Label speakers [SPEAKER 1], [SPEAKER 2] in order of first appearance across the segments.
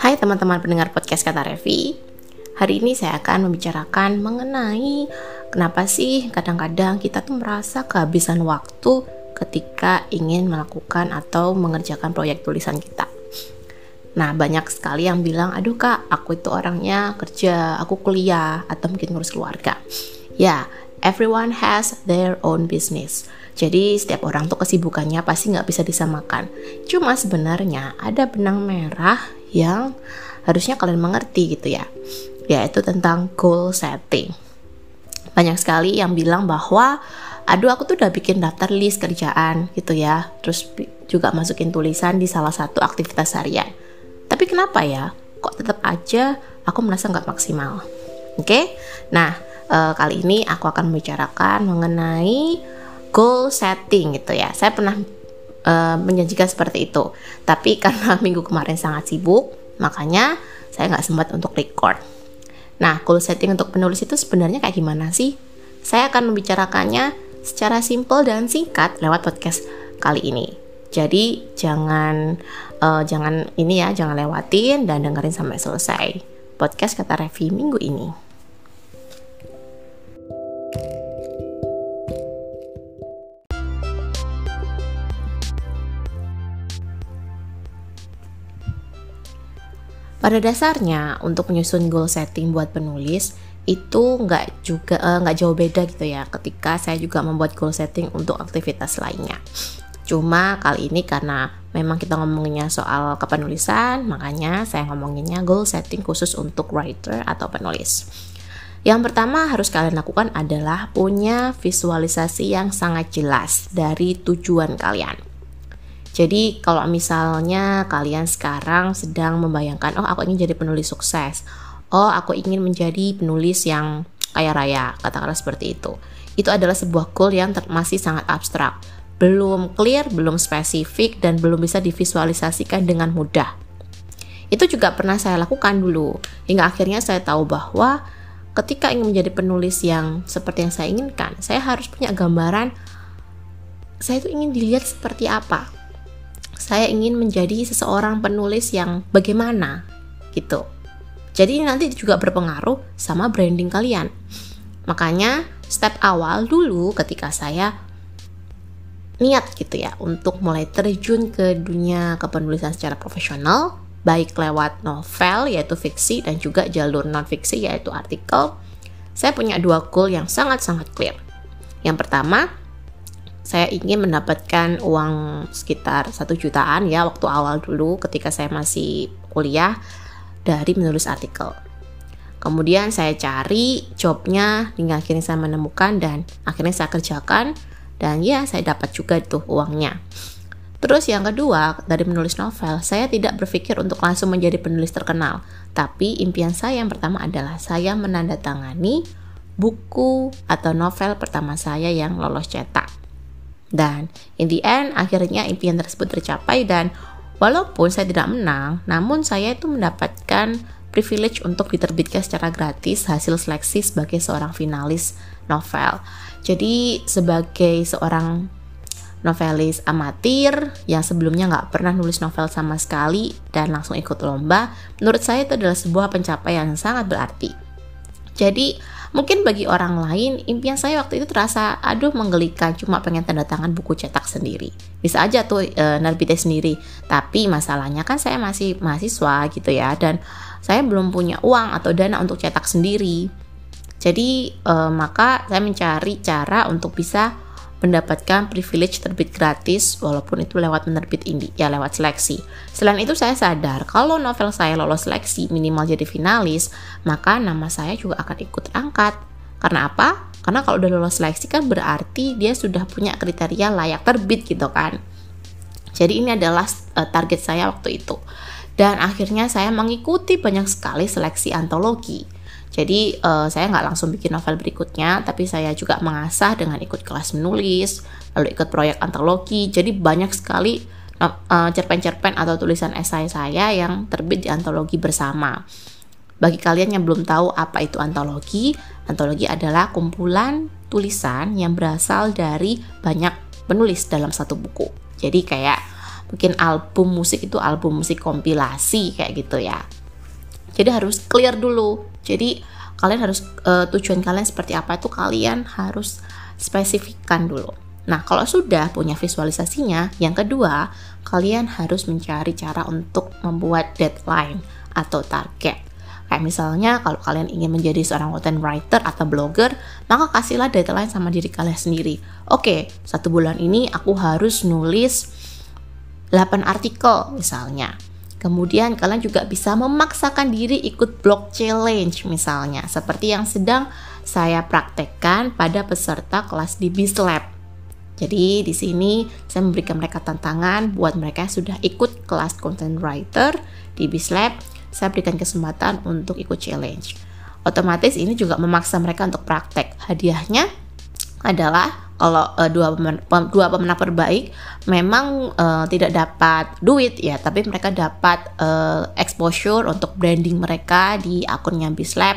[SPEAKER 1] Hai teman-teman pendengar podcast Kata Revi. Hari ini saya akan membicarakan mengenai Kenapa sih kadang-kadang kita tuh merasa kehabisan waktu ketika ingin melakukan atau mengerjakan proyek tulisan kita. Nah banyak sekali yang bilang Aduh kak aku itu orangnya kerja, aku kuliah atau mungkin ngurus keluarga. Ya, everyone has their own business. Jadi setiap orang tuh kesibukannya pasti nggak bisa disamakan. Cuma sebenarnya ada benang merah yang harusnya kalian mengerti gitu ya. Yaitu tentang goal setting. Banyak sekali yang bilang bahwa aduh aku tuh udah bikin daftar list kerjaan gitu ya. Terus juga masukin tulisan di salah satu aktivitas harian. Tapi kenapa ya? Kok tetap aja aku merasa nggak maksimal. Oke, okay? nah e, kali ini aku akan membicarakan mengenai goal setting gitu ya. Saya pernah uh, menjanjikan seperti itu, tapi karena minggu kemarin sangat sibuk, makanya saya nggak sempat untuk record. Nah, goal setting untuk penulis itu sebenarnya kayak gimana sih? Saya akan membicarakannya secara simple dan singkat lewat podcast kali ini. Jadi jangan uh, jangan ini ya, jangan lewatin dan dengerin sampai selesai podcast kata Revi minggu ini. Pada dasarnya untuk menyusun goal setting buat penulis itu nggak juga eh, nggak uh, jauh beda gitu ya ketika saya juga membuat goal setting untuk aktivitas lainnya. Cuma kali ini karena memang kita ngomonginnya soal kepenulisan, makanya saya ngomonginnya goal setting khusus untuk writer atau penulis. Yang pertama harus kalian lakukan adalah punya visualisasi yang sangat jelas dari tujuan kalian. Jadi kalau misalnya kalian sekarang sedang membayangkan, oh aku ingin jadi penulis sukses, oh aku ingin menjadi penulis yang kaya raya, katakanlah seperti itu. Itu adalah sebuah goal yang masih sangat abstrak, belum clear, belum spesifik, dan belum bisa divisualisasikan dengan mudah. Itu juga pernah saya lakukan dulu, hingga akhirnya saya tahu bahwa ketika ingin menjadi penulis yang seperti yang saya inginkan, saya harus punya gambaran saya itu ingin dilihat seperti apa saya ingin menjadi seseorang penulis yang bagaimana gitu. Jadi nanti juga berpengaruh sama branding kalian. Makanya step awal dulu ketika saya niat gitu ya untuk mulai terjun ke dunia kepenulisan secara profesional baik lewat novel yaitu fiksi dan juga jalur non fiksi yaitu artikel saya punya dua goal yang sangat-sangat clear yang pertama saya ingin mendapatkan uang sekitar satu jutaan ya waktu awal dulu ketika saya masih kuliah dari menulis artikel. Kemudian saya cari jobnya hingga akhirnya saya menemukan dan akhirnya saya kerjakan dan ya saya dapat juga tuh uangnya. Terus yang kedua, dari menulis novel, saya tidak berpikir untuk langsung menjadi penulis terkenal. Tapi impian saya yang pertama adalah saya menandatangani buku atau novel pertama saya yang lolos cetak. Dan in the end, akhirnya impian tersebut tercapai dan walaupun saya tidak menang, namun saya itu mendapatkan privilege untuk diterbitkan secara gratis hasil seleksi sebagai seorang finalis novel. Jadi sebagai seorang novelis amatir yang sebelumnya nggak pernah nulis novel sama sekali dan langsung ikut lomba, menurut saya itu adalah sebuah pencapaian yang sangat berarti. Jadi Mungkin bagi orang lain, impian saya waktu itu terasa, aduh menggelikan, cuma pengen tanda tangan buku cetak sendiri. Bisa aja tuh e, nerbitnya sendiri, tapi masalahnya kan saya masih mahasiswa gitu ya, dan saya belum punya uang atau dana untuk cetak sendiri. Jadi e, maka saya mencari cara untuk bisa mendapatkan privilege terbit gratis walaupun itu lewat penerbit indie ya lewat seleksi. Selain itu saya sadar kalau novel saya lolos seleksi minimal jadi finalis, maka nama saya juga akan ikut angkat. Karena apa? Karena kalau udah lolos seleksi kan berarti dia sudah punya kriteria layak terbit gitu kan. Jadi ini adalah uh, target saya waktu itu. Dan akhirnya saya mengikuti banyak sekali seleksi antologi jadi uh, saya nggak langsung bikin novel berikutnya, tapi saya juga mengasah dengan ikut kelas menulis, lalu ikut proyek antologi. Jadi banyak sekali uh, cerpen-cerpen atau tulisan esai saya yang terbit di antologi bersama. Bagi kalian yang belum tahu apa itu antologi, antologi adalah kumpulan tulisan yang berasal dari banyak penulis dalam satu buku. Jadi kayak mungkin album musik itu album musik kompilasi kayak gitu ya jadi harus clear dulu jadi kalian harus uh, tujuan kalian seperti apa itu kalian harus spesifikkan dulu nah kalau sudah punya visualisasinya yang kedua kalian harus mencari cara untuk membuat deadline atau target Kayak misalnya kalau kalian ingin menjadi seorang content writer atau blogger, maka kasihlah deadline sama diri kalian sendiri. Oke, satu bulan ini aku harus nulis 8 artikel misalnya. Kemudian kalian juga bisa memaksakan diri ikut blog challenge misalnya, seperti yang sedang saya praktekkan pada peserta kelas di Bislab. Jadi di sini saya memberikan mereka tantangan buat mereka yang sudah ikut kelas content writer di Bislab saya berikan kesempatan untuk ikut challenge. Otomatis ini juga memaksa mereka untuk praktek. Hadiahnya adalah kalau uh, dua pemen dua pemenang terbaik memang uh, tidak dapat duit ya, tapi mereka dapat uh, exposure untuk branding mereka di akunnya Bislab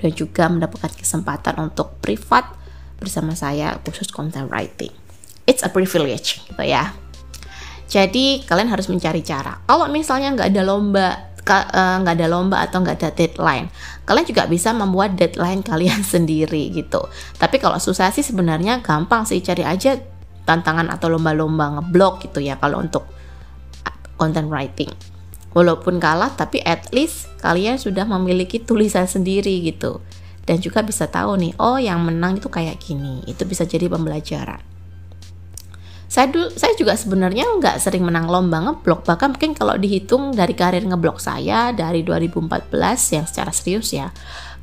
[SPEAKER 1] dan juga mendapatkan kesempatan untuk privat bersama saya khusus content writing. It's a privilege gitu ya. Jadi kalian harus mencari cara. Kalau misalnya nggak ada lomba nggak uh, ada lomba atau nggak ada deadline. Kalian juga bisa membuat deadline kalian sendiri gitu. Tapi kalau susah sih sebenarnya gampang sih cari aja tantangan atau lomba-lomba ngeblog gitu ya kalau untuk content writing. Walaupun kalah tapi at least kalian sudah memiliki tulisan sendiri gitu. Dan juga bisa tahu nih oh yang menang itu kayak gini. Itu bisa jadi pembelajaran saya dulu saya juga sebenarnya nggak sering menang lomba ngeblok. Bahkan mungkin kalau dihitung dari karir ngeblok saya dari 2014 yang secara serius ya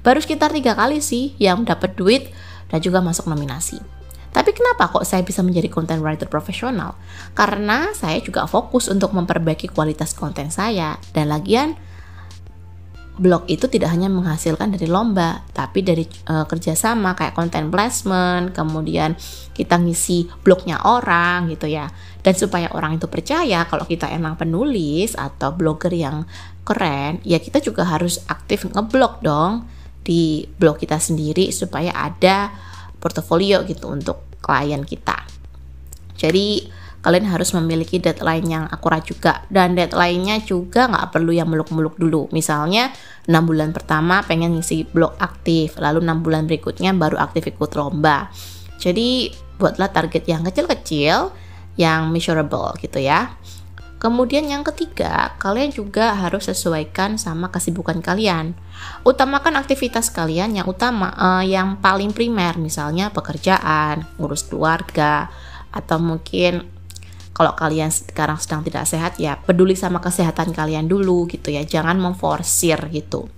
[SPEAKER 1] baru sekitar tiga kali sih yang dapat duit dan juga masuk nominasi. Tapi kenapa kok saya bisa menjadi content writer profesional? Karena saya juga fokus untuk memperbaiki kualitas konten saya. Dan lagian blog itu tidak hanya menghasilkan dari lomba, tapi dari uh, kerjasama kayak content placement, kemudian kita ngisi blognya orang gitu ya. Dan supaya orang itu percaya kalau kita emang penulis atau blogger yang keren, ya kita juga harus aktif ngeblog dong di blog kita sendiri supaya ada portofolio gitu untuk klien kita. Jadi kalian harus memiliki deadline yang akurat juga. Dan deadline-nya juga nggak perlu yang muluk-muluk dulu. Misalnya 6 bulan pertama pengen ngisi blog aktif lalu 6 bulan berikutnya baru aktif ikut lomba. Jadi buatlah target yang kecil-kecil yang measurable gitu ya. Kemudian yang ketiga, kalian juga harus sesuaikan sama kesibukan kalian. Utamakan aktivitas kalian yang utama, uh, yang paling primer, misalnya pekerjaan, ngurus keluarga, atau mungkin kalau kalian sekarang sedang tidak sehat ya peduli sama kesehatan kalian dulu gitu ya. Jangan memforsir gitu.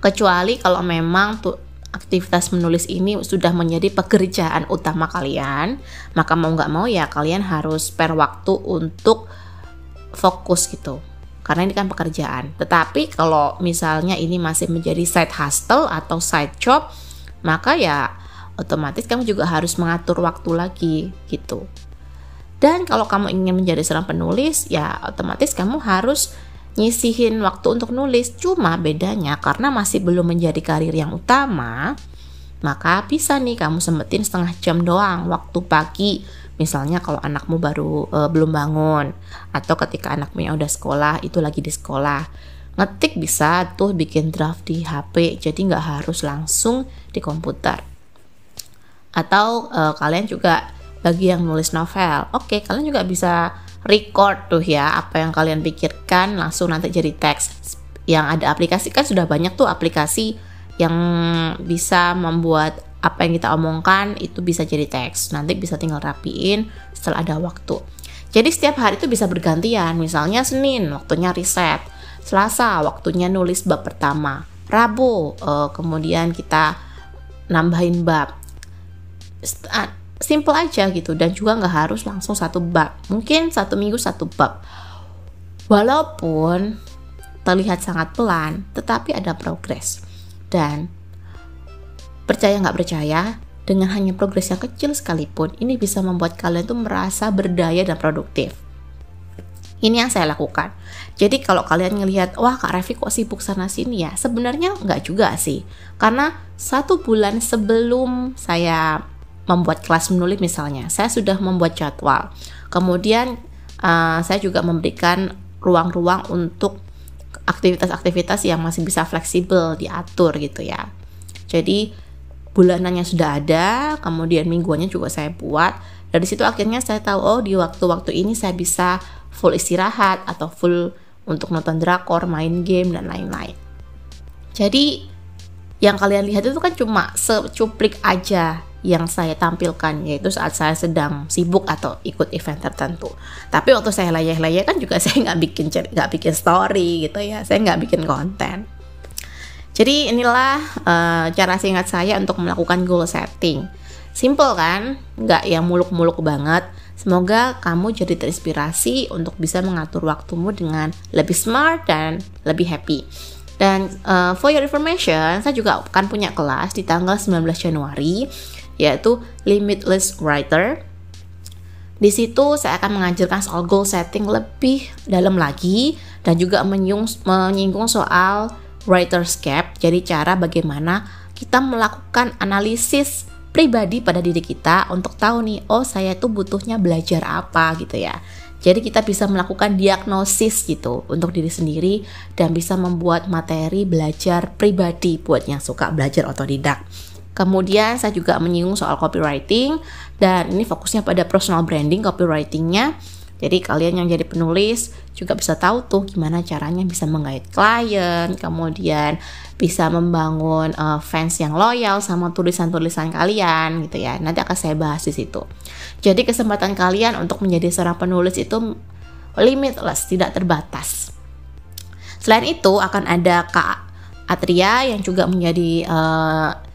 [SPEAKER 1] Kecuali kalau memang tuh aktivitas menulis ini sudah menjadi pekerjaan utama kalian maka mau nggak mau ya kalian harus spare waktu untuk fokus gitu. Karena ini kan pekerjaan. Tetapi kalau misalnya ini masih menjadi side hustle atau side job maka ya otomatis kamu juga harus mengatur waktu lagi gitu dan kalau kamu ingin menjadi seorang penulis, ya otomatis kamu harus nyisihin waktu untuk nulis. Cuma bedanya karena masih belum menjadi karir yang utama, maka bisa nih kamu sempetin setengah jam doang waktu pagi. Misalnya kalau anakmu baru e, belum bangun atau ketika anakmu yang udah sekolah itu lagi di sekolah. Ngetik bisa tuh bikin draft di HP, jadi nggak harus langsung di komputer. Atau e, kalian juga bagi yang nulis novel. Oke, kalian juga bisa record tuh ya apa yang kalian pikirkan langsung nanti jadi teks. Yang ada aplikasi kan sudah banyak tuh aplikasi yang bisa membuat apa yang kita omongkan itu bisa jadi teks. Nanti bisa tinggal rapiin setelah ada waktu. Jadi setiap hari itu bisa bergantian. Misalnya Senin waktunya riset, Selasa waktunya nulis bab pertama, Rabu uh, kemudian kita nambahin bab simple aja gitu dan juga nggak harus langsung satu bab. Mungkin satu minggu satu bab. Walaupun terlihat sangat pelan tetapi ada progres. Dan percaya nggak percaya dengan hanya progres yang kecil sekalipun ini bisa membuat kalian tuh merasa berdaya dan produktif. Ini yang saya lakukan. Jadi kalau kalian ngelihat, wah Kak Revi kok sibuk sana sini ya, sebenarnya nggak juga sih. Karena satu bulan sebelum saya membuat kelas menulis misalnya, saya sudah membuat jadwal. Kemudian uh, saya juga memberikan ruang-ruang untuk aktivitas-aktivitas yang masih bisa fleksibel diatur gitu ya. Jadi bulanannya sudah ada, kemudian mingguannya juga saya buat. Dari situ akhirnya saya tahu oh di waktu-waktu ini saya bisa full istirahat atau full untuk nonton drakor, main game dan lain-lain. Jadi yang kalian lihat itu kan cuma secuplik aja yang saya tampilkan yaitu saat saya sedang sibuk atau ikut event tertentu. Tapi waktu saya layah-layah kan juga saya nggak bikin nggak bikin story gitu ya, saya nggak bikin konten. Jadi inilah uh, cara singkat saya untuk melakukan goal setting. Simple kan, nggak yang muluk-muluk banget. Semoga kamu jadi terinspirasi untuk bisa mengatur waktumu dengan lebih smart dan lebih happy. Dan uh, for your information, saya juga akan punya kelas di tanggal 19 Januari yaitu Limitless Writer. Di situ saya akan mengajarkan soal goal setting lebih dalam lagi dan juga menyinggung soal writer's gap. Jadi cara bagaimana kita melakukan analisis pribadi pada diri kita untuk tahu nih, oh saya tuh butuhnya belajar apa gitu ya. Jadi kita bisa melakukan diagnosis gitu untuk diri sendiri dan bisa membuat materi belajar pribadi buat yang suka belajar otodidak. Kemudian saya juga menyinggung soal copywriting dan ini fokusnya pada personal branding copywritingnya. Jadi kalian yang jadi penulis juga bisa tahu tuh gimana caranya bisa menggait klien, kemudian bisa membangun uh, fans yang loyal sama tulisan-tulisan kalian gitu ya. Nanti akan saya bahas di situ. Jadi kesempatan kalian untuk menjadi seorang penulis itu limitless, tidak terbatas. Selain itu akan ada Kak Atria yang juga menjadi uh,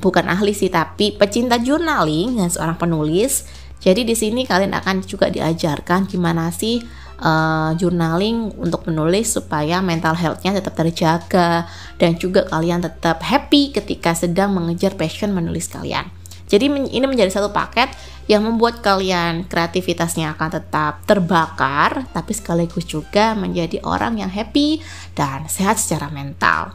[SPEAKER 1] bukan ahli sih tapi pecinta journaling dan seorang penulis. Jadi di sini kalian akan juga diajarkan gimana sih uh, journaling untuk menulis supaya mental healthnya tetap terjaga dan juga kalian tetap happy ketika sedang mengejar passion menulis kalian. Jadi ini menjadi satu paket yang membuat kalian kreativitasnya akan tetap terbakar, tapi sekaligus juga menjadi orang yang happy dan sehat secara mental.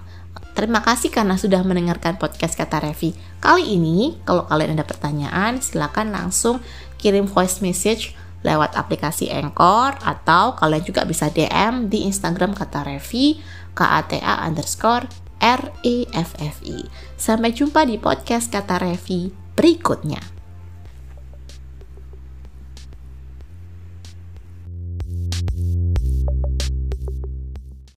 [SPEAKER 1] Terima kasih karena sudah mendengarkan podcast kata Revi. Kali ini, kalau kalian ada pertanyaan, silakan langsung kirim voice message lewat aplikasi Anchor atau kalian juga bisa DM di Instagram kata Revi, KATA underscore R E F F I. Sampai jumpa di podcast kata Revi berikutnya.